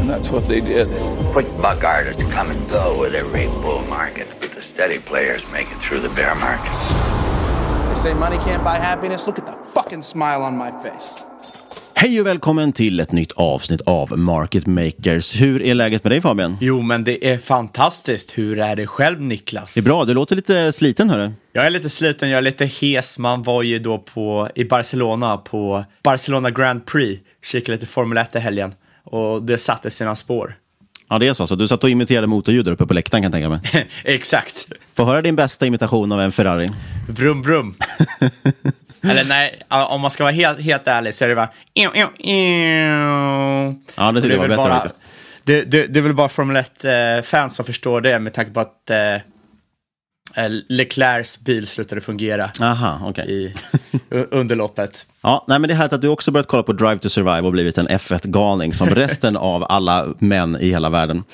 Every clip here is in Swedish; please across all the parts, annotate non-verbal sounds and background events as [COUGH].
And that's what they did. Quick buck artists come and go with every bull market, but the steady players make it through the bear market. They say money can't buy happiness. Look at the fucking smile on my face. Hej och välkommen till ett nytt avsnitt av Market Makers. Hur är läget med dig Fabian? Jo, men det är fantastiskt. Hur är det själv Niklas? Det är bra, du låter lite sliten hörru. Jag är lite sliten, jag är lite hes. Man var ju då på, i Barcelona på Barcelona Grand Prix, kikade lite Formel 1 i helgen och det satte sina spår. Ja, det är så. så du satt och imiterade motorljud uppe på läktaren kan jag tänka mig. [LAUGHS] Exakt. Få höra din bästa imitation av en Ferrari. Vrum, vrum. [LAUGHS] Eller nej, om man ska vara helt, helt ärlig så är det bara... Ja, det tycker jag var bättre bara, det, det, det är väl bara Formel 1-fans som förstår det med tanke på att eh, Leclercs bil slutade fungera Aha, okej. i, under loppet. Ja, nej, men det är härligt att du också börjat kolla på Drive to Survive och blivit en F1-galning som [LAUGHS] resten av alla män i hela världen.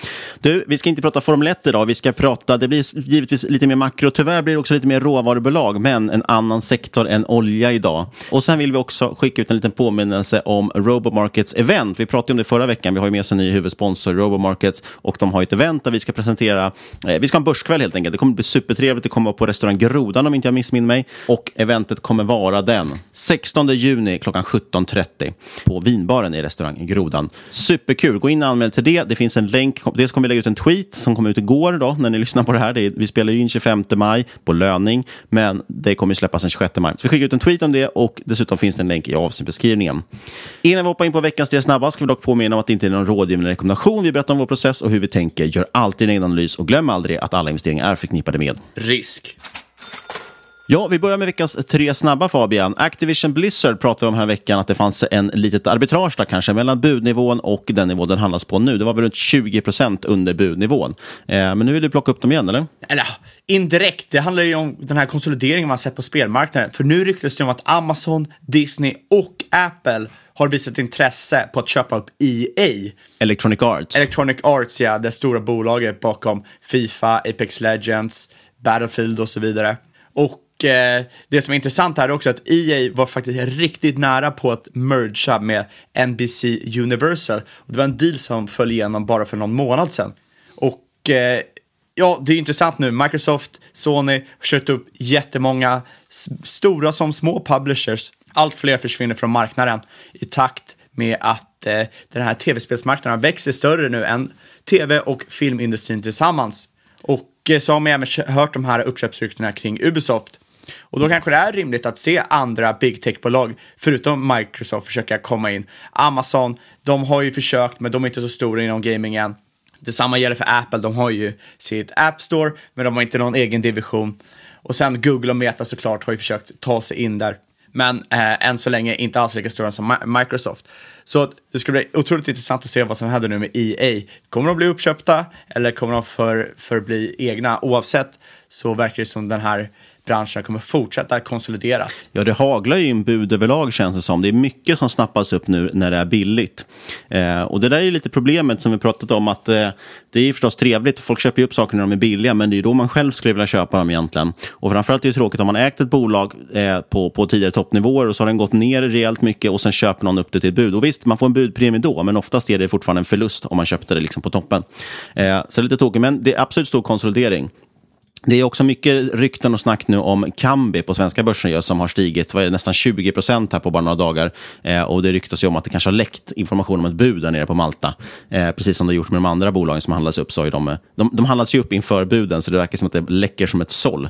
Du, vi ska inte prata Formel 1 idag. Vi ska prata, det blir givetvis lite mer makro. Tyvärr blir det också lite mer råvarubolag, men en annan sektor än olja idag. Och sen vill vi också skicka ut en liten påminnelse om Robomarkets event. Vi pratade om det förra veckan. Vi har ju med oss en ny huvudsponsor, Robomarkets, och de har ett event där vi ska presentera, eh, vi ska ha en börskväll helt enkelt. Det kommer bli supertrevligt. Det kommer vara på restaurang Grodan om inte jag missminner mig. Och eventet kommer vara den 16 juni klockan 17.30 på vinbaren i restaurang Grodan. Superkul, gå in och anmäl till det. Det finns en länk. Dels kommer vi lägga ut en tweet som kom ut igår då, när ni lyssnar på det här. Det är, vi spelar ju in 25 maj på löning, men det kommer släppas den 26 maj. Så vi skickar ut en tweet om det och dessutom finns det en länk i avsnittbeskrivningen. Innan vi hoppar in på veckans Tre snabba ska vi dock påminna om att det inte är någon rådgivande rekommendation. Vi berättar om vår process och hur vi tänker. Gör alltid en egen analys och glöm aldrig att alla investeringar är förknippade med Risk. Ja, vi börjar med veckans tre snabba Fabian. Activision Blizzard pratade om här veckan att det fanns en litet arbitrage där kanske mellan budnivån och den nivå den handlas på nu. Det var väl runt 20 procent under budnivån. Eh, men nu vill du plocka upp dem igen, eller? Eller indirekt, det handlar ju om den här konsolideringen man sett på spelmarknaden. För nu ryktas det om att Amazon, Disney och Apple har visat intresse på att köpa upp EA. Electronic Arts. Electronic Arts, ja, det stora bolaget bakom Fifa, Apex Legends, Battlefield och så vidare. Och Eh, det som är intressant här är också att EA var faktiskt riktigt nära på att mergea med NBC Universal. Och det var en deal som föll igenom bara för någon månad sedan. Och eh, ja, det är intressant nu. Microsoft, Sony har köpt upp jättemånga stora som små publishers. allt fler försvinner från marknaden i takt med att eh, den här tv-spelsmarknaden växer större nu än tv och filmindustrin tillsammans. Och eh, så har man även hört de här uppköpsryktena kring Ubisoft. Och då kanske det är rimligt att se andra big tech-bolag, förutom Microsoft, försöka komma in. Amazon, de har ju försökt, men de är inte så stora inom gaming än. Detsamma gäller för Apple, de har ju sitt App Store, men de har inte någon egen division. Och sen Google och Meta såklart har ju försökt ta sig in där. Men eh, än så länge inte alls lika stora som Microsoft. Så det ska bli otroligt intressant att se vad som händer nu med EA. Kommer de bli uppköpta eller kommer de för, förbli egna? Oavsett så verkar det som den här branscherna kommer fortsätta konsolideras. Ja, det haglar ju in bud överlag känns det som. Det är mycket som snappas upp nu när det är billigt. Eh, och det där är ju lite problemet som vi pratat om att eh, det är förstås trevligt. Folk köper ju upp saker när de är billiga, men det är ju då man själv skulle vilja köpa dem egentligen. Och framförallt är det tråkigt om man ägt ett bolag eh, på, på tidigare toppnivåer och så har den gått ner rejält mycket och sen köper någon upp det till ett bud. Och visst, man får en budpremie då, men oftast är det fortfarande en förlust om man köpte det liksom på toppen. Eh, så det är lite tråkigt, men det är absolut stor konsolidering. Det är också mycket rykten och snack nu om Kambi på svenska börsen som har stigit vad är det, nästan 20 procent här på bara några dagar. Eh, och det ryktas ju om att det kanske har läckt information om ett bud där nere på Malta. Eh, precis som det har gjort med de andra bolagen som handlas upp. Så är eh, de, de, de handlas ju upp inför buden, så det verkar som att det läcker som ett såll.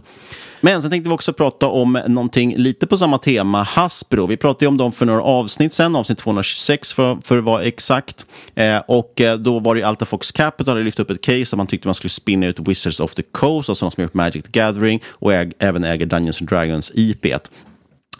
Men sen tänkte vi också prata om någonting lite på samma tema, Hasbro. Vi pratade ju om dem för några avsnitt sen, avsnitt 226 för, för att vara exakt. Eh, och eh, då var det ju Alta Fox Capital, lyft upp ett case där man tyckte man skulle spinna ut Wizards of the Coast, alltså de som gjort Magic the Gathering och äg, även äger Dungeons and Dragons IP.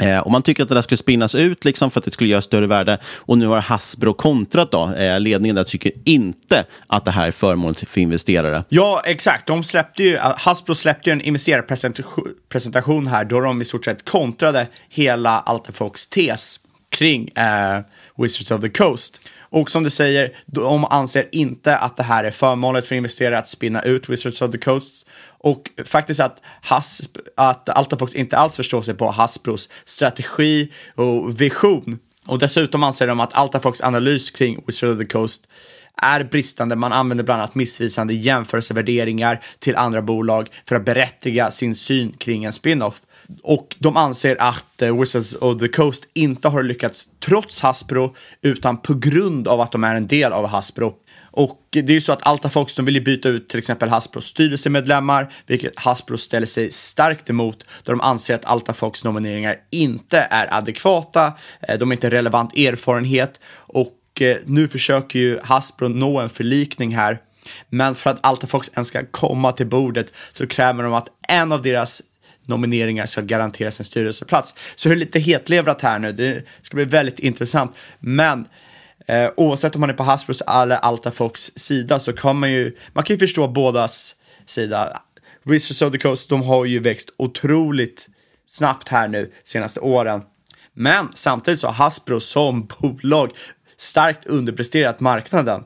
Eh, och man tycker att det där skulle spinnas ut liksom för att det skulle göra större värde. Och nu har Hasbro kontrat då. Eh, ledningen där tycker inte att det här är förmånligt för investerare. Ja, exakt. De släppte ju, Hasbro släppte ju en investerarpresentation här då de i stort sett kontrade hela Altafox tes kring eh, Wizards of the Coast. Och som du säger, de anser inte att det här är förmånligt för investerare att spinna ut Wizards of the Coast och faktiskt att, Hasp, att Altafox inte alls förstår sig på Hasbros strategi och vision. Och dessutom anser de att Altafox analys kring Wizards of the Coast är bristande. Man använder bland annat missvisande jämförelsevärderingar till andra bolag för att berättiga sin syn kring en spin-off. Och de anser att eh, Wizards of the Coast inte har lyckats trots Hasbro, utan på grund av att de är en del av Hasbro. Och det är ju så att Altafox de vill ju byta ut till exempel Hasbros styrelsemedlemmar, vilket Hasbro ställer sig starkt emot då de anser att Altafox nomineringar inte är adekvata, eh, de har inte relevant erfarenhet och eh, nu försöker ju Hasbro nå en förlikning här. Men för att Altafox ens ska komma till bordet så kräver de att en av deras nomineringar ska garanteras en styrelseplats. Så det är lite hetlevrat här nu, det ska bli väldigt intressant. Men Eh, oavsett om man är på Hasbros eller Altafox sida så kan man ju, man kan ju förstå bådas sida. Wizards of the Coast, de har ju växt otroligt snabbt här nu senaste åren. Men samtidigt så har Hasbro som bolag starkt underpresterat marknaden.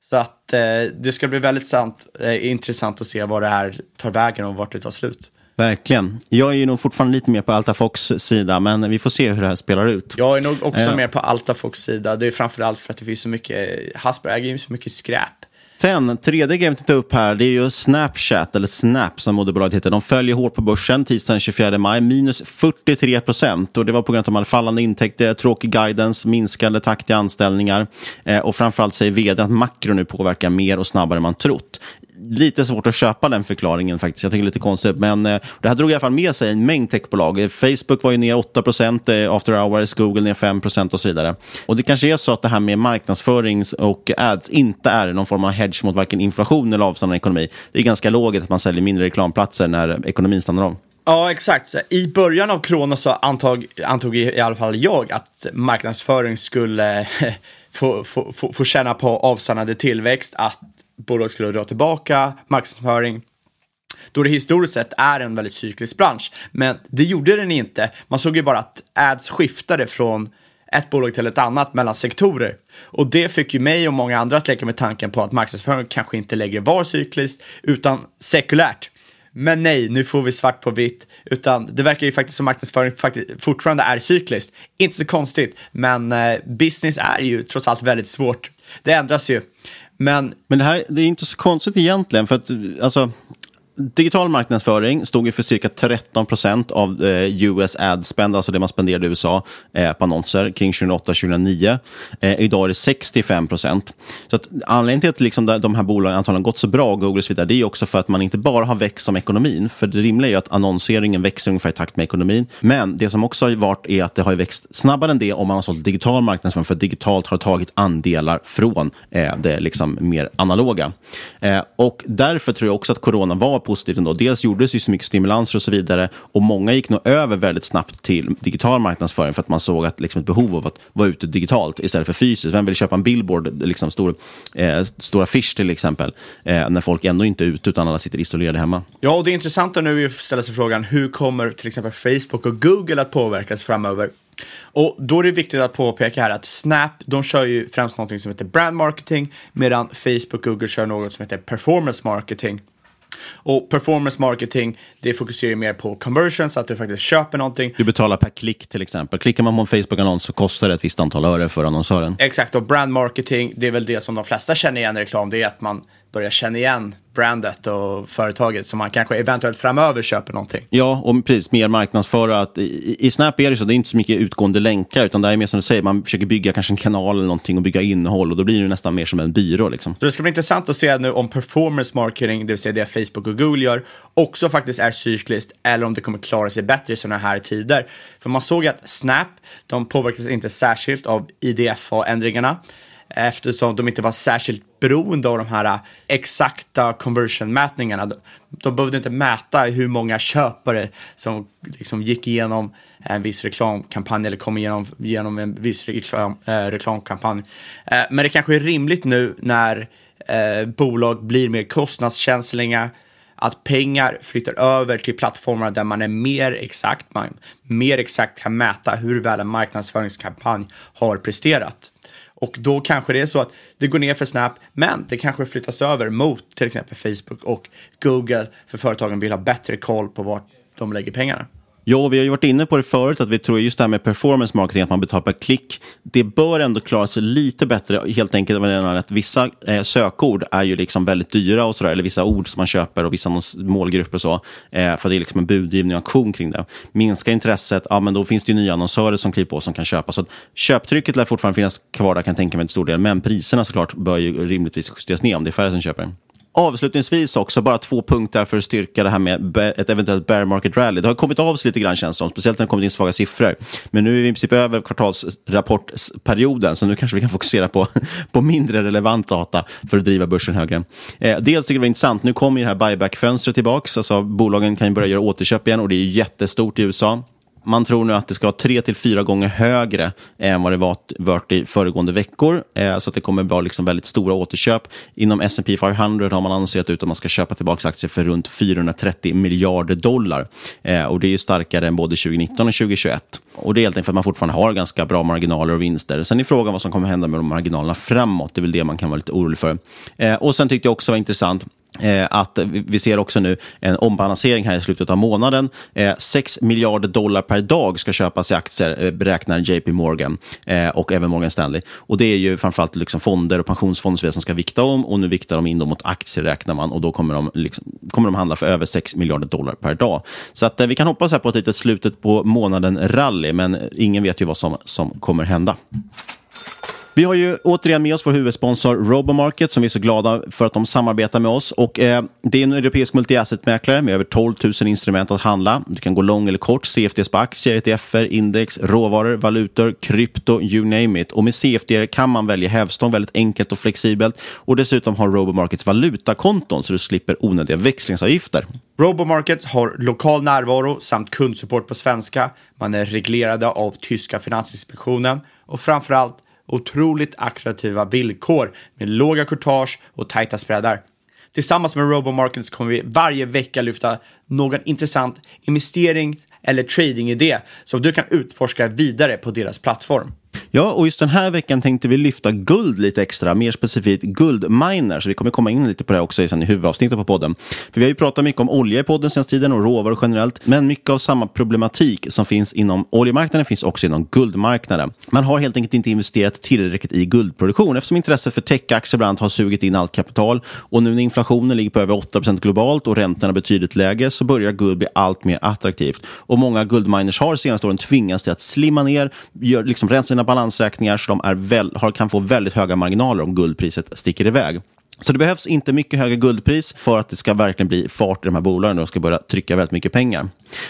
Så att eh, det ska bli väldigt sant, eh, intressant att se vad det här tar vägen och vart det tar slut. Verkligen. Jag är ju nog fortfarande lite mer på Altafox sida, men vi får se hur det här spelar ut. Jag är nog också eh. mer på Altafox sida. Det är framförallt för att det finns så mycket, Hasbro äger ju så mycket skräp. Sen, tredje grejen vi tittar upp här, det är ju Snapchat, eller Snap som moderbolaget heter. De följer hårt på börsen tisdagen den 24 maj, minus 43 procent. Och det var på grund av att de hade fallande intäkter, tråkig guidance, minskande takt i anställningar. Eh, och framförallt säger vd att makro nu påverkar mer och snabbare än man trott lite svårt att köpa den förklaringen faktiskt. Jag tycker det är lite konstigt. Men eh, det här drog i alla fall med sig en mängd techbolag. Eh, Facebook var ju ner 8 eh, after hours, Google ner 5 procent och så vidare. Och det kanske är så att det här med marknadsföring och ads inte är någon form av hedge mot varken inflation eller avstannande ekonomi. Det är ganska logiskt att man säljer mindre reklamplatser när ekonomin stannar av. Ja, exakt. I början av corona så antog, antog i alla fall jag att marknadsföring skulle [LAUGHS] få, få, få, få känna på avstannande tillväxt, att bolag skulle dra tillbaka marknadsföring då det historiskt sett är en väldigt cyklisk bransch. Men det gjorde den inte. Man såg ju bara att ads skiftade från ett bolag till ett annat mellan sektorer. Och det fick ju mig och många andra att leka med tanken på att marknadsföring kanske inte längre var cykliskt utan sekulärt. Men nej, nu får vi svart på vitt, utan det verkar ju faktiskt som marknadsföring faktiskt fortfarande är cykliskt. Inte så konstigt, men eh, business är ju trots allt väldigt svårt. Det ändras ju. Men, men det här det är inte så konstigt egentligen, för att alltså, digital marknadsföring stod ju för cirka 13 procent av eh, US ad spend, alltså det man spenderade i USA eh, på annonser kring 2008-2009. Eh, idag är det 65 procent. Så att anledningen till att liksom de här bolagen antagligen gått så bra, Google och så vidare, det är också för att man inte bara har växt som ekonomin. För det rimliga är ju att annonseringen växer ungefär i takt med ekonomin. Men det som också har varit är att det har växt snabbare än det om man har sålt digital marknadsföring, för digitalt har tagit andelar från eh, det liksom mer analoga. Eh, och därför tror jag också att corona var positivt ändå. Dels gjordes ju så mycket stimulanser och så vidare och många gick nog över väldigt snabbt till digital marknadsföring för att man såg att, liksom, ett behov av att vara ute digitalt istället för fysiskt. Vem vill köpa en billboard, liksom stor, eh, stor affisch till exempel, eh, när folk ändå inte är ute utan alla sitter isolerade hemma? Ja, och det intressanta nu är att ställa sig frågan hur kommer till exempel Facebook och Google att påverkas framöver? Och då är det viktigt att påpeka här att Snap, de kör ju främst något som heter brand marketing, medan Facebook och Google kör något som heter performance marketing. Och performance marketing, det fokuserar mer på conversions, att du faktiskt köper någonting. Du betalar per klick till exempel. Klickar man på en Facebook-annons så kostar det ett visst antal öre för annonsören. Exakt, och brand marketing, det är väl det som de flesta känner igen i reklam, det är att man börjar känna igen brandet och företaget så man kanske eventuellt framöver köper någonting. Ja, och precis, mer marknadsföra. Att i, I Snap är det så, det är inte så mycket utgående länkar, utan det är mer som du säger, man försöker bygga kanske en kanal eller någonting och bygga innehåll och då blir det nästan mer som en byrå. Liksom. Så det ska bli intressant att se nu om performance marketing, det vill säga det Facebook och Google gör, också faktiskt är cykliskt eller om det kommer klara sig bättre i sådana här tider. För man såg att Snap, de påverkas inte särskilt av IDFA-ändringar eftersom de inte var särskilt beroende av de här äh, exakta conversion-mätningarna. De behövde inte mäta hur många köpare som liksom gick igenom en viss reklamkampanj eller kom igenom genom en viss reklam, eh, reklamkampanj. Eh, men det kanske är rimligt nu när eh, bolag blir mer kostnadskänsliga att pengar flyttar över till plattformar där man är mer exakt, man mer exakt kan mäta hur väl en marknadsföringskampanj har presterat. Och då kanske det är så att det går ner för Snap, men det kanske flyttas över mot till exempel Facebook och Google, för företagen vill ha bättre koll på vart de lägger pengarna. Ja, vi har ju varit inne på det förut, att vi tror just det här med performance marketing, att man betalar per klick. Det bör ändå klara sig lite bättre, helt enkelt med att vissa eh, sökord är ju liksom väldigt dyra, och sådär, eller vissa ord som man köper och vissa målgrupper och så, eh, för det är liksom en budgivning och auktion kring det. Minskar intresset, ja men då finns det ju nya annonsörer som kliver på som kan köpa. Så köptrycket lär fortfarande finnas kvar där, kan jag tänka mig till stor del, men priserna såklart bör ju rimligtvis justeras ner om det är färre som köper. Avslutningsvis också, bara två punkter för att styrka det här med ett eventuellt bear market rally. Det har kommit av sig lite grann känns det som, speciellt när det kommit in svaga siffror. Men nu är vi i princip över kvartalsrapportperioden, så nu kanske vi kan fokusera på, [LAUGHS] på mindre relevant data för att driva börsen högre. Eh, dels tycker jag det var intressant, nu kommer ju det här buyback-fönstret tillbaka, alltså bolagen kan ju börja göra återköp igen och det är jättestort i USA. Man tror nu att det ska vara tre till fyra gånger högre än vad det var varit i föregående veckor. Eh, så att det kommer vara liksom väldigt stora återköp. Inom S&P 500 har man annonserat ut att man ska köpa tillbaka aktier för runt 430 miljarder dollar. Eh, och Det är starkare än både 2019 och 2021. Och Det är helt enkelt för att man fortfarande har ganska bra marginaler och vinster. Sen är frågan vad som kommer hända med de marginalerna framåt. Det är väl det man kan vara lite orolig för. Eh, och Sen tyckte jag också var intressant Eh, att vi ser också nu en ombalansering här i slutet av månaden. Eh, 6 miljarder dollar per dag ska köpas i aktier, eh, beräknar JP Morgan och även Morgan Stanley. Och Det är ju framförallt liksom fonder och pensionsfonder som ska vikta om och nu viktar de in dem mot aktier räknar man och då kommer de, liksom, kommer de handla för över 6 miljarder dollar per dag. Så att, vi kan hoppas här på ett litet slutet på månaden-rally, men ingen vet ju vad som, som kommer hända. Vi har ju återigen med oss vår huvudsponsor Robomarket som vi är så glada för att de samarbetar med oss. Och, eh, det är en europeisk multi-asset-mäklare med över 12 000 instrument att handla. Du kan gå lång eller kort, CFDs på aktier, ETFer, index, råvaror, valutor, krypto, you name it. Och med CFD kan man välja hävstång väldigt enkelt och flexibelt. Och dessutom har Robomarkets valutakonton så du slipper onödiga växlingsavgifter. Robomarket har lokal närvaro samt kundsupport på svenska. Man är reglerade av tyska Finansinspektionen och framförallt otroligt attraktiva villkor med låga courtage och tajta spreadar. Tillsammans med RoboMarkets kommer vi varje vecka lyfta någon intressant investering eller tradingidé som du kan utforska vidare på deras plattform. Ja, och just den här veckan tänkte vi lyfta guld lite extra, mer specifikt guldminers. Vi kommer komma in lite på det också sen i huvudavsnittet på podden. För vi har ju pratat mycket om olja i podden senaste tiden och råvaror generellt, men mycket av samma problematik som finns inom oljemarknaden finns också inom guldmarknaden. Man har helt enkelt inte investerat tillräckligt i guldproduktion eftersom intresset för techaktier bland annat har sugit in allt kapital och nu när inflationen ligger på över 8% globalt och räntorna betydligt lägre så börjar guld bli allt mer attraktivt. Och många guldminers har senaste åren tvingats till att slimma ner, gör, liksom rensa sina balanser balansräkningar så de är väl, har, kan få väldigt höga marginaler om guldpriset sticker iväg. Så det behövs inte mycket högre guldpris för att det ska verkligen bli fart i de här bolagen och de ska börja trycka väldigt mycket pengar.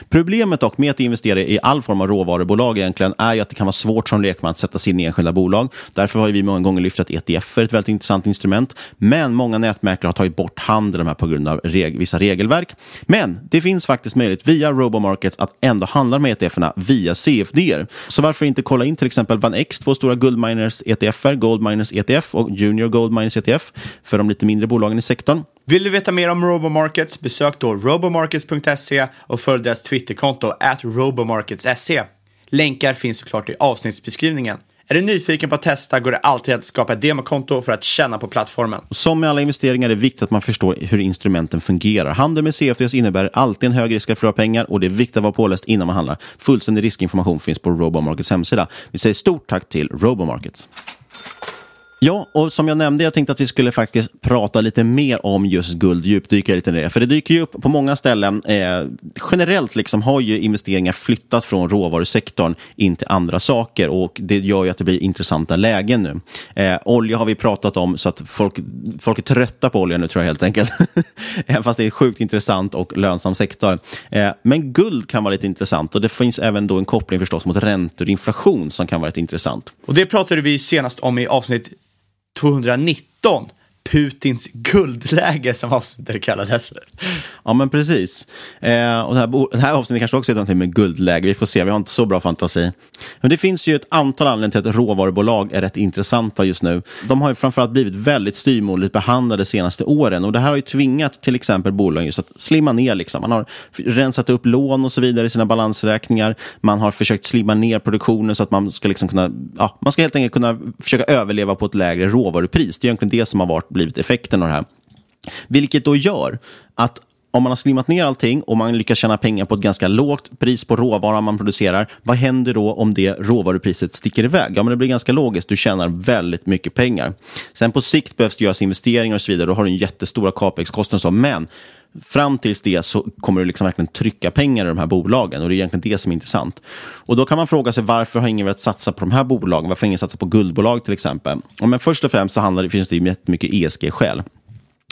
Problemet dock med att investera i all form av råvarubolag egentligen är ju att det kan vara svårt som lekman att sätta sig in i enskilda bolag. Därför har vi många gånger lyft att ETF är ett väldigt intressant instrument. Men många nätmäklare har tagit bort handeln här på grund av reg vissa regelverk. Men det finns faktiskt möjlighet via Robomarkets att ändå handla med ETFerna via CFD. Så varför inte kolla in till exempel VanEck, två stora guldminers ETFer, Goldminers ETF och Junior Goldminers ETF för de lite mindre bolagen i sektorn. Vill du veta mer om Robomarkets? Besök då robomarkets.se och följ deras Twitterkonto at robomarkets.se. Länkar finns såklart i avsnittsbeskrivningen. Är du nyfiken på att testa går det alltid att skapa ett demokonto för att känna på plattformen. Som med alla investeringar är det viktigt att man förstår hur instrumenten fungerar. Handel med CFDs innebär alltid en hög risk att förlora pengar och det är viktigt att vara påläst innan man handlar. Fullständig riskinformation finns på Robomarkets hemsida. Vi säger stort tack till Robomarkets. Ja, och som jag nämnde, jag tänkte att vi skulle faktiskt prata lite mer om just guld, djupdyka lite i det. För det dyker ju upp på många ställen. Eh, generellt liksom har ju investeringar flyttat från råvarusektorn in till andra saker och det gör ju att det blir intressanta lägen nu. Eh, olja har vi pratat om så att folk, folk är trötta på olja nu tror jag helt enkelt. [LAUGHS] Även fast det är en sjukt intressant och lönsam sektor. Eh, men guld kan vara lite intressant och det finns även då en koppling förstås mot räntor och inflation som kan vara lite intressant. Och det pratade vi senast om i avsnitt 219 Putins guldläge som avsnittet kallades. Ja, men precis. Eh, och det, här, det här avsnittet kanske också är någonting med guldläge. Vi får se, vi har inte så bra fantasi. Men det finns ju ett antal anledningar till att råvarubolag är rätt intressanta just nu. De har ju framförallt blivit väldigt styrmåligt behandlade de senaste åren och det här har ju tvingat till exempel bolagen just att slimma ner. Liksom. Man har rensat upp lån och så vidare i sina balansräkningar. Man har försökt slimma ner produktionen så att man ska liksom kunna, ja, man ska helt enkelt kunna försöka överleva på ett lägre råvarupris. Det är egentligen det som har varit blivit effekten av det här. Vilket då gör att om man har slimmat ner allting och man lyckas tjäna pengar på ett ganska lågt pris på råvaran man producerar, vad händer då om det råvarupriset sticker iväg? Ja, men det blir ganska logiskt. Du tjänar väldigt mycket pengar. Sen på sikt behövs det göras investeringar och så vidare. Då har du en jättestora capex-kostnader. Men fram tills det så kommer du liksom verkligen trycka pengar i de här bolagen och det är egentligen det som är intressant. Och då kan man fråga sig varför har ingen velat satsa på de här bolagen? Varför har ingen satsat på guldbolag till exempel? Och men först och främst så handlar det, finns det jättemycket ESG-skäl.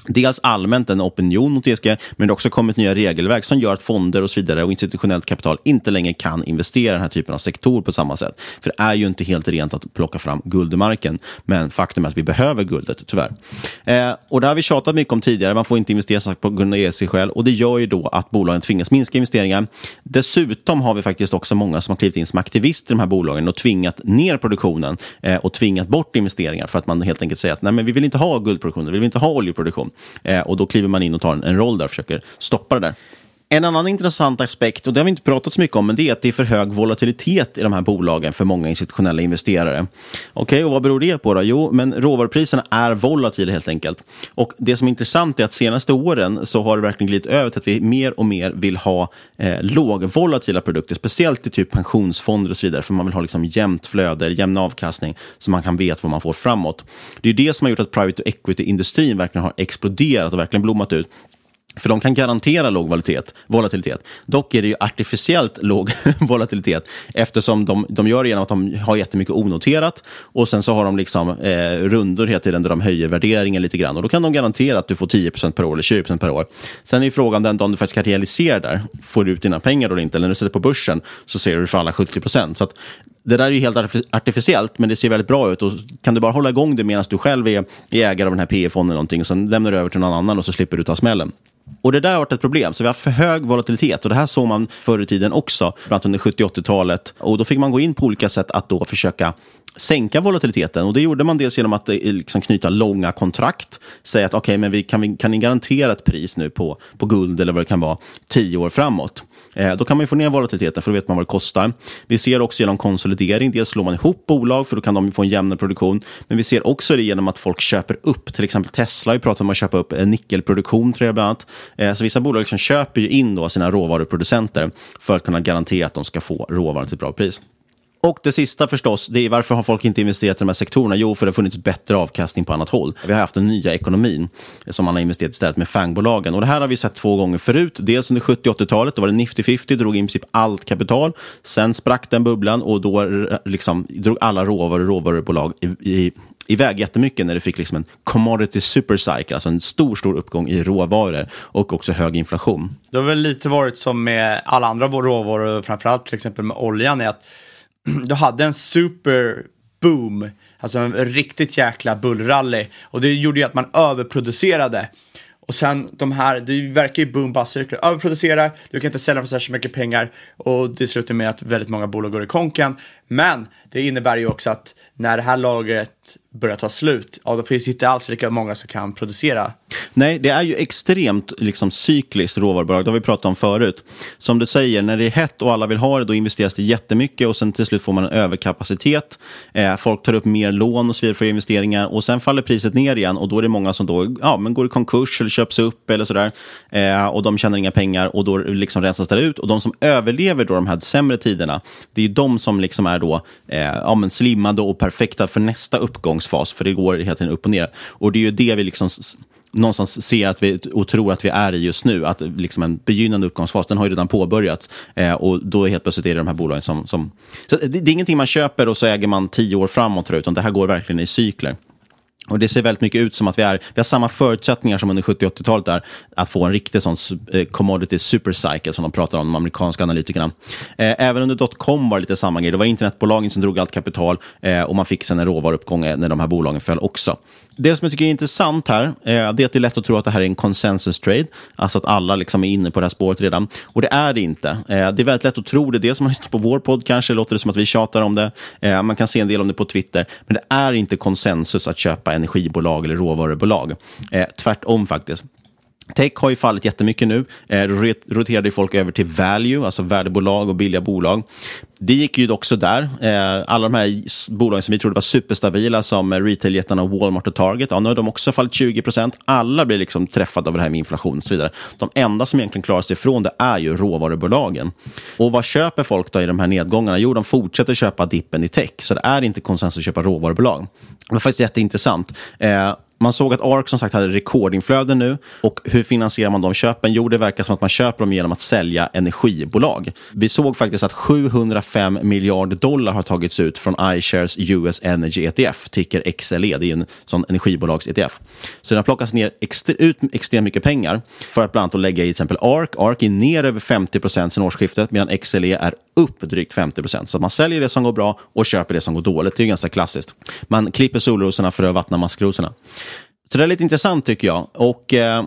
Dels allmänt en opinion mot ESG, men det har också kommit nya regelverk som gör att fonder och så vidare och institutionellt kapital inte längre kan investera i den här typen av sektor på samma sätt. För det är ju inte helt rent att plocka fram guld i marken, men faktum är att vi behöver guldet, tyvärr. Eh, och det har vi tjatat mycket om tidigare, man får inte investera på grund av ESG-skäl och det gör ju då att bolagen tvingas minska investeringar. Dessutom har vi faktiskt också många som har klivit in som aktivister i de här bolagen och tvingat ner produktionen eh, och tvingat bort investeringar för att man helt enkelt säger att nej, men vi vill inte ha guldproduktion, vi vill inte ha oljeproduktion. Eh, och då kliver man in och tar en, en roll där och försöker stoppa det där. En annan intressant aspekt, och det har vi inte pratat så mycket om, men det är att det är för hög volatilitet i de här bolagen för många institutionella investerare. Okej, okay, och vad beror det på då? Jo, men råvarupriserna är volatila helt enkelt. Och det som är intressant är att senaste åren så har det verkligen glidit över till att vi mer och mer vill ha eh, lågvolatila produkter, speciellt i typ pensionsfonder och så vidare, för man vill ha liksom jämnt flöde, jämn avkastning, så man kan veta vad man får framåt. Det är det som har gjort att private equity-industrin verkligen har exploderat och verkligen blommat ut. För de kan garantera låg volatilitet. volatilitet. Dock är det ju artificiellt låg [LAUGHS] volatilitet eftersom de, de gör det genom att de har jättemycket onoterat och sen så har de liksom eh, rundor hela tiden där de höjer värderingen lite grann och då kan de garantera att du får 10% per år eller 20% per år. Sen är frågan den dagen du faktiskt kan realisera där, får du ut dina pengar eller inte? Eller när du sätter på börsen så ser du för alla 70 Så att det där är ju helt artificiellt, men det ser väldigt bra ut. Och kan du bara hålla igång det medan du själv är, ägare av den här PE-fonden eller någonting och sen lämnar du över till någon annan och så slipper du ta smällen. Och det där har varit ett problem, så vi har för hög volatilitet och det här såg man förr i tiden också, bland annat under 70-80-talet. Och då fick man gå in på olika sätt att då försöka sänka volatiliteten. Och Det gjorde man dels genom att eh, liksom knyta långa kontrakt. Säga att okay, men vi kan, vi, kan ni garantera ett pris nu på, på guld eller vad det kan vara tio år framåt. Eh, då kan man få ner volatiliteten för då vet man vad det kostar. Vi ser också genom konsolidering. Dels slår man ihop bolag för då kan de få en jämnare produktion. Men vi ser också det genom att folk köper upp. Till exempel Tesla har ju pratat om att köpa upp eh, en nickelproduktion tror jag bland annat. Eh, så vissa bolag liksom köper ju in då sina råvaruproducenter för att kunna garantera att de ska få råvaran till ett bra pris. Och det sista förstås, det är varför har folk inte investerat i de här sektorerna? Jo, för det har funnits bättre avkastning på annat håll. Vi har haft den nya ekonomin som man har investerat istället med fangbolagen. Och det här har vi sett två gånger förut. Dels under 70 80-talet, då var det Nifty 50, drog i princip allt kapital. Sen sprack den bubblan och då eh, liksom, drog alla råvaror råvarubolag i, i, iväg jättemycket när det fick liksom en commodity supercycle, alltså en stor, stor uppgång i råvaror och också hög inflation. Det har väl lite varit som med alla andra råvaror, framförallt till exempel med oljan, är att [CLEARS THROAT] du hade en super boom, alltså en riktigt jäkla bullrally. Och det gjorde ju att man överproducerade. Och sen de här, det verkar ju boom bara cykla, överproducerar, du kan inte sälja för särskilt mycket pengar och det slutar med att väldigt många bolag går i konken. Men det innebär ju också att när det här lagret börjar ta slut, ja, då finns det inte alls lika många som kan producera. Nej, det är ju extremt liksom, cykliskt råvarubolag. Det har vi pratat om förut. Som du säger, när det är hett och alla vill ha det, då investeras det jättemycket och sen till slut får man en överkapacitet. Eh, folk tar upp mer lån och så vidare för investeringar och sen faller priset ner igen och då är det många som då, ja, men går i konkurs eller köps upp eller sådär. Eh, och de tjänar inga pengar och då liksom rensas det ut. Och de som överlever då de här sämre tiderna, det är de som liksom är då eh, ja, men slimmade och perfekta för nästa uppgångsfas, för det går hela tiden upp och ner. Och det är ju det vi liksom någonstans ser att vi, och tror att vi är i just nu. Att liksom en begynnande uppgångsfas, den har ju redan påbörjats. Eh, och då helt plötsligt är det de här bolagen som... som så det, det, är ingenting man köper och så äger man tio år framåt, utan det här går verkligen i cykler. Och Det ser väldigt mycket ut som att vi, är, vi har samma förutsättningar som under 70-80-talet där, att få en riktig sån eh, commodity supercycle som de pratar om, de amerikanska analytikerna. Eh, även under dotcom var det lite samma grej. Det var internetbolagen som drog allt kapital eh, och man fick sen en råvaruuppgång eh, när de här bolagen föll också. Det som jag tycker är intressant här, eh, det är att det är lätt att tro att det här är en consensus trade, alltså att alla liksom är inne på det här spåret redan. Och det är det inte. Eh, det är väldigt lätt att tro det. Dels om man lyssnar på vår podd kanske låter det som att vi tjatar om det. Man kan se en del om det på Twitter. Men det är inte konsensus att köpa energibolag eller råvarubolag. Eh, tvärtom faktiskt. Tech har ju fallit jättemycket nu. Eh, roterade folk över till value, alltså värdebolag och billiga bolag. Det gick ju också där. Eh, alla de här bolagen som vi trodde var superstabila, som retailjättarna Walmart och Target, ja, nu har de också fallit 20 procent. Alla blir liksom träffade av det här med inflation och så vidare. De enda som egentligen klarar sig ifrån det är ju råvarubolagen. Och vad köper folk då i de här nedgångarna? Jo, de fortsätter köpa dippen i tech, så det är inte konsensus att köpa råvarubolag. Det var faktiskt jätteintressant. Eh, man såg att ARK som sagt hade rekordinflöden nu. Och hur finansierar man de köpen? Jo, det verkar som att man köper dem genom att sälja energibolag. Vi såg faktiskt att 705 miljarder dollar har tagits ut från iShares US Energy ETF, ticker XLE. Det är en sån energibolags-ETF. Så den har plockats ner extre ut extremt mycket pengar för att bland annat lägga i till exempel ARK. ARK är ner över 50 procent sedan årsskiftet, medan XLE är upp drygt 50 procent. Så man säljer det som går bra och köper det som går dåligt. Det är ganska klassiskt. Man klipper solrosorna för att vattna maskrosorna. Så det är lite intressant tycker jag. Och eh,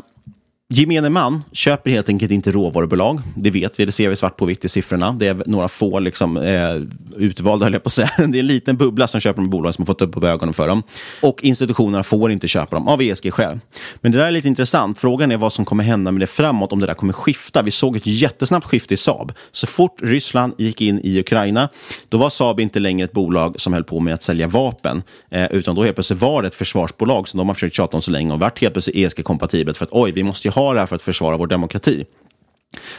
Gemene man köper helt enkelt inte råvarubolag. Det vet vi, det ser vi svart på vitt i siffrorna. Det är några få liksom, eh, utvalda, höll jag på att säga. [LAUGHS] Det är en liten bubbla som köper de bolagen som har fått upp på ögonen för dem. Och institutionerna får inte köpa dem av ESG-skäl. Men det där är lite intressant. Frågan är vad som kommer hända med det framåt, om det där kommer skifta. Vi såg ett jättesnabbt skifte i Saab. Så fort Ryssland gick in i Ukraina, då var Saab inte längre ett bolag som höll på med att sälja vapen, eh, utan då helt plötsligt var det ett försvarsbolag som de har försökt tjata om så länge och varit helt plötsligt ESG-kompatibelt för att oj, vi måste ju har det här för att försvara vår demokrati.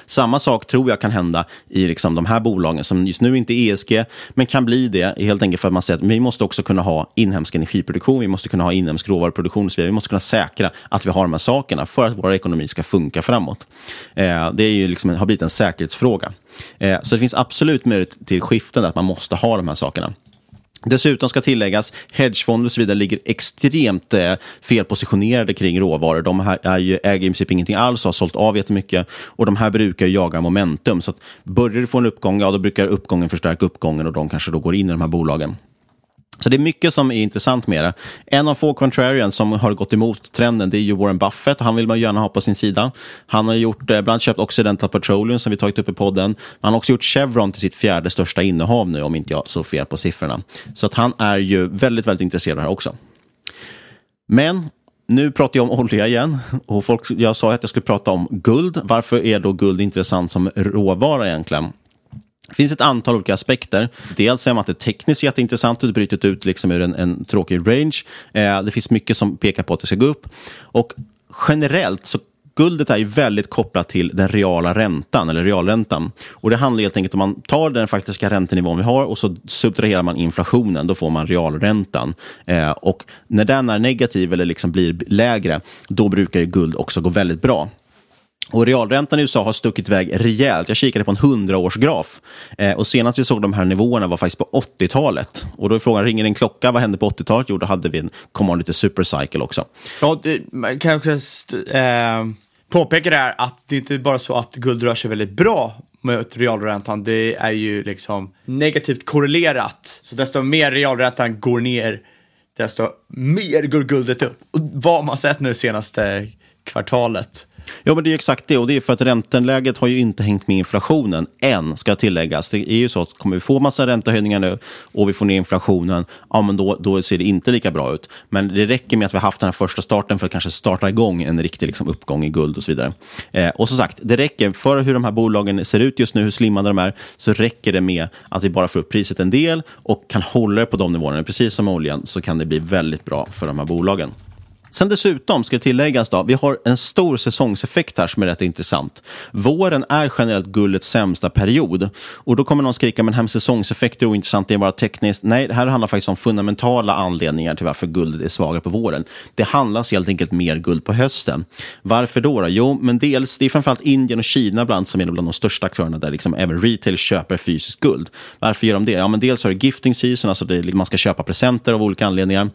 Samma sak tror jag kan hända i liksom de här bolagen som just nu inte är ESG, men kan bli det helt enkelt för att man säger att vi måste också kunna ha inhemsk energiproduktion, vi måste kunna ha inhemsk råvaruproduktion och så vidare. Vi måste kunna säkra att vi har de här sakerna för att vår ekonomi ska funka framåt. Eh, det är ju liksom, har blivit en säkerhetsfråga. Eh, så det finns absolut möjlighet till skiften, att man måste ha de här sakerna. Dessutom ska tilläggas, hedgefonder och så vidare ligger extremt eh, felpositionerade kring råvaror. De här är ju, äger i princip ingenting alls och har sålt av jättemycket. Och de här brukar jaga momentum. Så att börjar du få en uppgång, ja då brukar uppgången förstärka uppgången och de kanske då går in i de här bolagen. Så det är mycket som är intressant med det. En av få contrarians som har gått emot trenden det är ju Warren Buffett. Han vill man gärna ha på sin sida. Han har gjort, eh, bland annat köpt Occidental Petroleum som vi tagit upp i podden. Han har också gjort Chevron till sitt fjärde största innehav nu om inte jag så fel på siffrorna. Så att han är ju väldigt, väldigt intresserad här också. Men nu pratar jag om olja igen. Och folk, jag sa att jag skulle prata om guld. Varför är då guld intressant som råvara egentligen? Det finns ett antal olika aspekter. Dels är att det tekniskt jätteintressant och det bryter ut liksom ur en, en tråkig range. Eh, det finns mycket som pekar på att det ska gå upp. Och generellt så Guldet är väldigt kopplat till den reala räntan, eller realräntan. Och Det handlar helt enkelt om man tar den faktiska räntenivån vi har och så subtraherar man inflationen. Då får man realräntan. Eh, och när den är negativ eller liksom blir lägre, då brukar ju guld också gå väldigt bra. Och realräntan i USA har stuckit iväg rejält. Jag kikade på en 100-årsgraf. Eh, och senast vi såg de här nivåerna var faktiskt på 80-talet. Och då är frågan, ringer en klocka? Vad hände på 80-talet? Jo, då hade vi en commodity supercycle också. Ja, det, kanske eh, påpeka det här att det inte är bara så att guld rör sig väldigt bra mot realräntan. Det är ju liksom negativt korrelerat. Så desto mer realräntan går ner, desto mer går guldet upp. Och vad har man sett nu senaste kvartalet? Ja, men det är exakt det. Och det är för att räntenläget har ju inte hängt med inflationen än, ska tilläggas. Det är ju så att kommer vi få massa räntehöjningar nu och vi får ner inflationen, ja, men då, då ser det inte lika bra ut. Men det räcker med att vi har haft den här första starten för att kanske starta igång en riktig liksom, uppgång i guld och så vidare. Eh, och som sagt, det räcker för hur de här bolagen ser ut just nu, hur slimmade de är, så räcker det med att vi bara får upp priset en del och kan hålla det på de nivåerna. Precis som med oljan så kan det bli väldigt bra för de här bolagen. Sen dessutom ska tilläggas då, vi har en stor säsongseffekt här som är rätt intressant. Våren är generellt guldets sämsta period. Och då kommer någon skrika, men här med säsongseffekter är ointressant, det är bara tekniskt. Nej, det här handlar faktiskt om fundamentala anledningar till varför guldet är svagare på våren. Det handlas helt enkelt mer guld på hösten. Varför då? då? Jo, men dels, det är framförallt Indien och Kina bland som är bland de största aktörerna där liksom även retail köper fysiskt guld. Varför gör de det? Ja, men dels har det gifting season, alltså det, man ska köpa presenter av olika anledningar.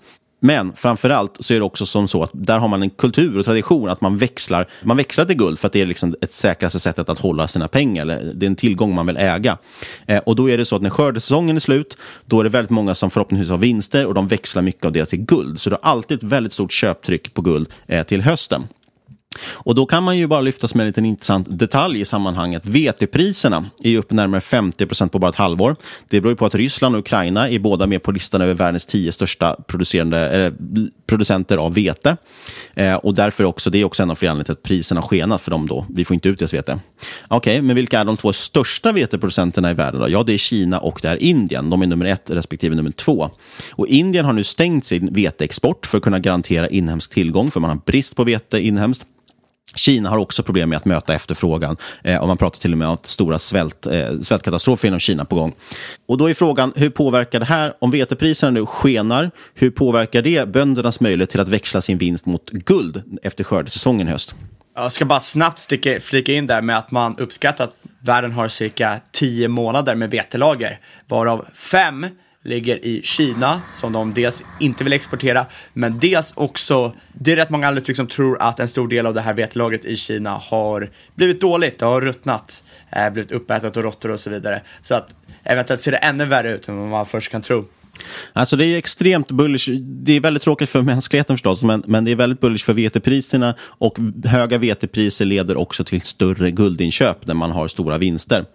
Men framförallt så är det också som så att där har man en kultur och tradition att man växlar, man växlar till guld för att det är liksom ett säkraste sättet att hålla sina pengar. Eller det är en tillgång man vill äga. Eh, och då är det så att när skördesäsongen är slut, då är det väldigt många som förhoppningsvis har vinster och de växlar mycket av det till guld. Så det har alltid ett väldigt stort köptryck på guld eh, till hösten. Och då kan man ju bara lyfta som en liten intressant detalj i sammanhanget. Vetepriserna är upp närmare 50 procent på bara ett halvår. Det beror på att Ryssland och Ukraina är båda med på listan över världens tio största producerande, eh, producenter av vete. Eh, och därför också, det är också en av flera anledningar till att priserna har skenat för dem då. Vi får inte ut deras vete. Okej, okay, men vilka är de två största veteproducenterna i världen? Då? Ja, det är Kina och det är Indien. De är nummer ett respektive nummer två. Och Indien har nu stängt sin veteexport för att kunna garantera inhemsk tillgång, för man har brist på vete inhemskt. Kina har också problem med att möta efterfrågan. Eh, och man pratar till och med om stora svält, eh, svältkatastrofer inom Kina på gång. Och då är frågan, hur påverkar det här, om vetepriserna nu skenar, hur påverkar det böndernas möjlighet till att växla sin vinst mot guld efter skördesäsongen i höst? Jag ska bara snabbt sticka, flika in där med att man uppskattar att världen har cirka tio månader med vetelager, varav fem ligger i Kina som de dels inte vill exportera, men dels också, det är rätt många uttryck som tror att en stor del av det här vetelagret i Kina har blivit dåligt, det har ruttnat, eh, blivit uppätet och råttor och så vidare. Så att eventuellt ser det ännu värre ut än vad man först kan tro. Alltså det är extremt bullish. Det är väldigt tråkigt för [LAUGHS] mänskligheten förstås, men, men det är väldigt bullish för vetepriserna och höga vetepriser leder också till större guldinköp när man har stora vinster.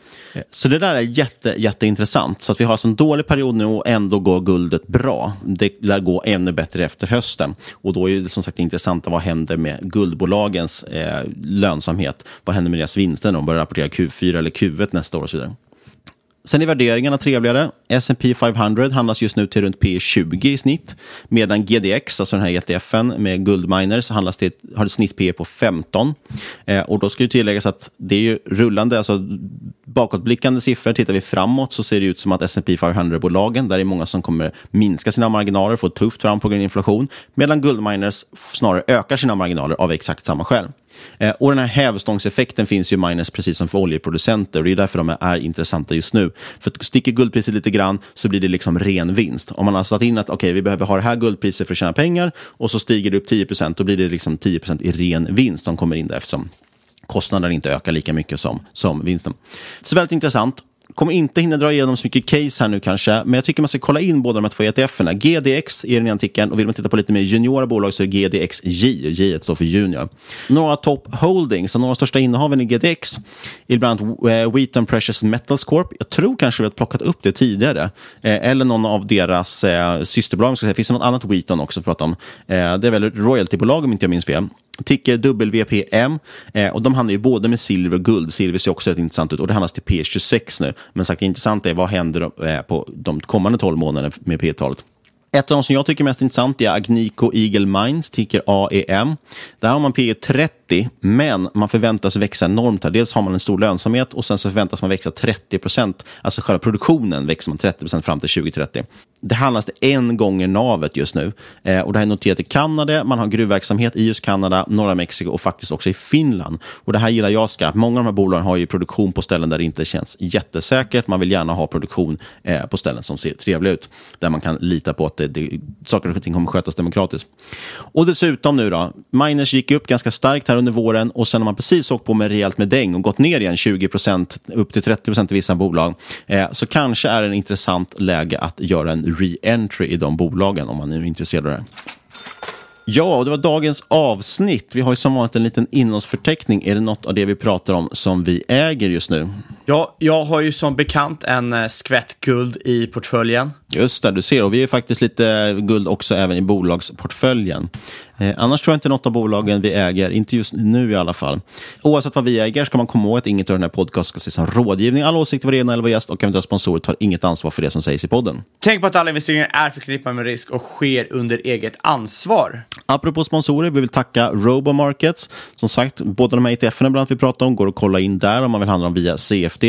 Så det där är jätte, jätteintressant. Så att vi har alltså en dålig period nu och ändå går guldet bra. Det lär gå ännu bättre efter hösten. Och då är det som sagt intressant vad händer med guldbolagens eh, lönsamhet. Vad händer med deras vinster när de börjar rapportera Q4 eller Q1 nästa år och så vidare. Sen är värderingarna trevligare. S&P 500 handlas just nu till runt P20 i snitt. Medan GDX, alltså den här ETFen med guldminers, handlas till, har ett snitt P på 15. Eh, och då ska det tilläggas att det är ju rullande, alltså bakåtblickande siffror. Tittar vi framåt så ser det ut som att S&P 500-bolagen, där är många som kommer minska sina marginaler, få tufft fram på grund av inflation. Medan guldminers snarare ökar sina marginaler av exakt samma skäl. Eh, och den här hävstångseffekten finns ju i miners precis som för oljeproducenter och det är därför de är intressanta just nu. För sticker guldpriset lite grann så blir det liksom ren vinst. Om man har satt in att okay, vi behöver ha det här guldpriset för att tjäna pengar och så stiger det upp 10% då blir det liksom 10% i ren vinst som kommer in där eftersom kostnaden inte ökar lika mycket som, som vinsten. Så väldigt intressant Kommer inte hinna dra igenom så mycket case här nu kanske, men jag tycker man ska kolla in båda de här två ETFerna. GDX är den ena artikeln och vill man titta på lite mer juniora bolag så är det GDXJ. J står för junior. Några top holdings, några av de största innehaven i GDX är bland annat eh, Wheaton Precious Metals Corp. Jag tror kanske vi har plockat upp det tidigare. Eh, eller någon av deras eh, systerbolag. Ska säga. Finns det något annat Wheaton också att prata om? det är väl royaltybolag om inte jag minns fel. Ticker WPM eh, och de handlar ju både med silver och guld. Silver ser också rätt intressant ut och det handlas till P26 nu. Men sagt, det intressanta är vad händer eh, på de kommande 12 månaderna med P-talet. Ett av de som jag tycker är mest intressant är Agnico Eagle Mines, ticker AEM. Där har man P30. 30, men man förväntas växa enormt. Här. Dels har man en stor lönsamhet och sen så förväntas man växa 30 procent. Alltså själva produktionen växer man 30 procent fram till 2030. Det handlas det en gånger navet just nu. Eh, och det här är noterat i Kanada, man har gruvverksamhet i just Kanada, norra Mexiko och faktiskt också i Finland. Och det här gillar jag skarpt. Många av de här bolagen har ju produktion på ställen där det inte känns jättesäkert. Man vill gärna ha produktion eh, på ställen som ser trevliga ut, där man kan lita på att det, det, saker och ting kommer skötas demokratiskt. Och dessutom nu då, miners gick upp ganska starkt här under våren och sen har man precis åkt på med rejält med däng och gått ner igen 20 upp till 30 i vissa bolag. Eh, så kanske är det en intressant läge att göra en re-entry i de bolagen om man är intresserad av det. Ja, det var dagens avsnitt. Vi har ju som vanligt en liten innehållsförteckning. Är det något av det vi pratar om som vi äger just nu? Ja, jag har ju som bekant en eh, skvätt guld i portföljen. Just det, du ser. Och vi är faktiskt lite guld också även i bolagsportföljen. Eh, annars tror jag inte något av bolagen vi äger, inte just nu i alla fall. Oavsett vad vi äger ska man komma ihåg att inget av den här podcasten ska ses som rådgivning. Alla åsikter var egna eller var gäst och eventuella sponsorer tar inget ansvar för det som sägs i podden. Tänk på att alla investeringar är förknippade med risk och sker under eget ansvar. Apropå sponsorer, vi vill tacka Robomarkets. Som sagt, båda de här ETFerna bland annat vi pratar om går att kolla in där om man vill handla dem via CFD.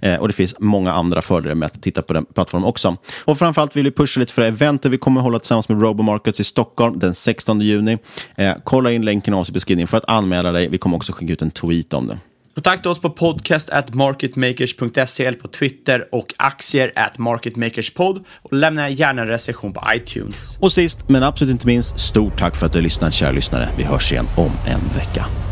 Eh, och det finns många andra fördelar med att titta på den plattformen också. Och framförallt vill vi pusha lite för eventet vi kommer att hålla tillsammans med Robomarkets i Stockholm den 16 juni. Eh, kolla in länken i beskrivningen för att anmäla dig. Vi kommer också skicka ut en tweet om det. Kontakta oss på podcast at marketmakers.se eller på Twitter och aktier at marketmakerspod och lämna gärna en recension på iTunes. Och sist men absolut inte minst, stort tack för att du har lyssnat kära lyssnare. Vi hörs igen om en vecka.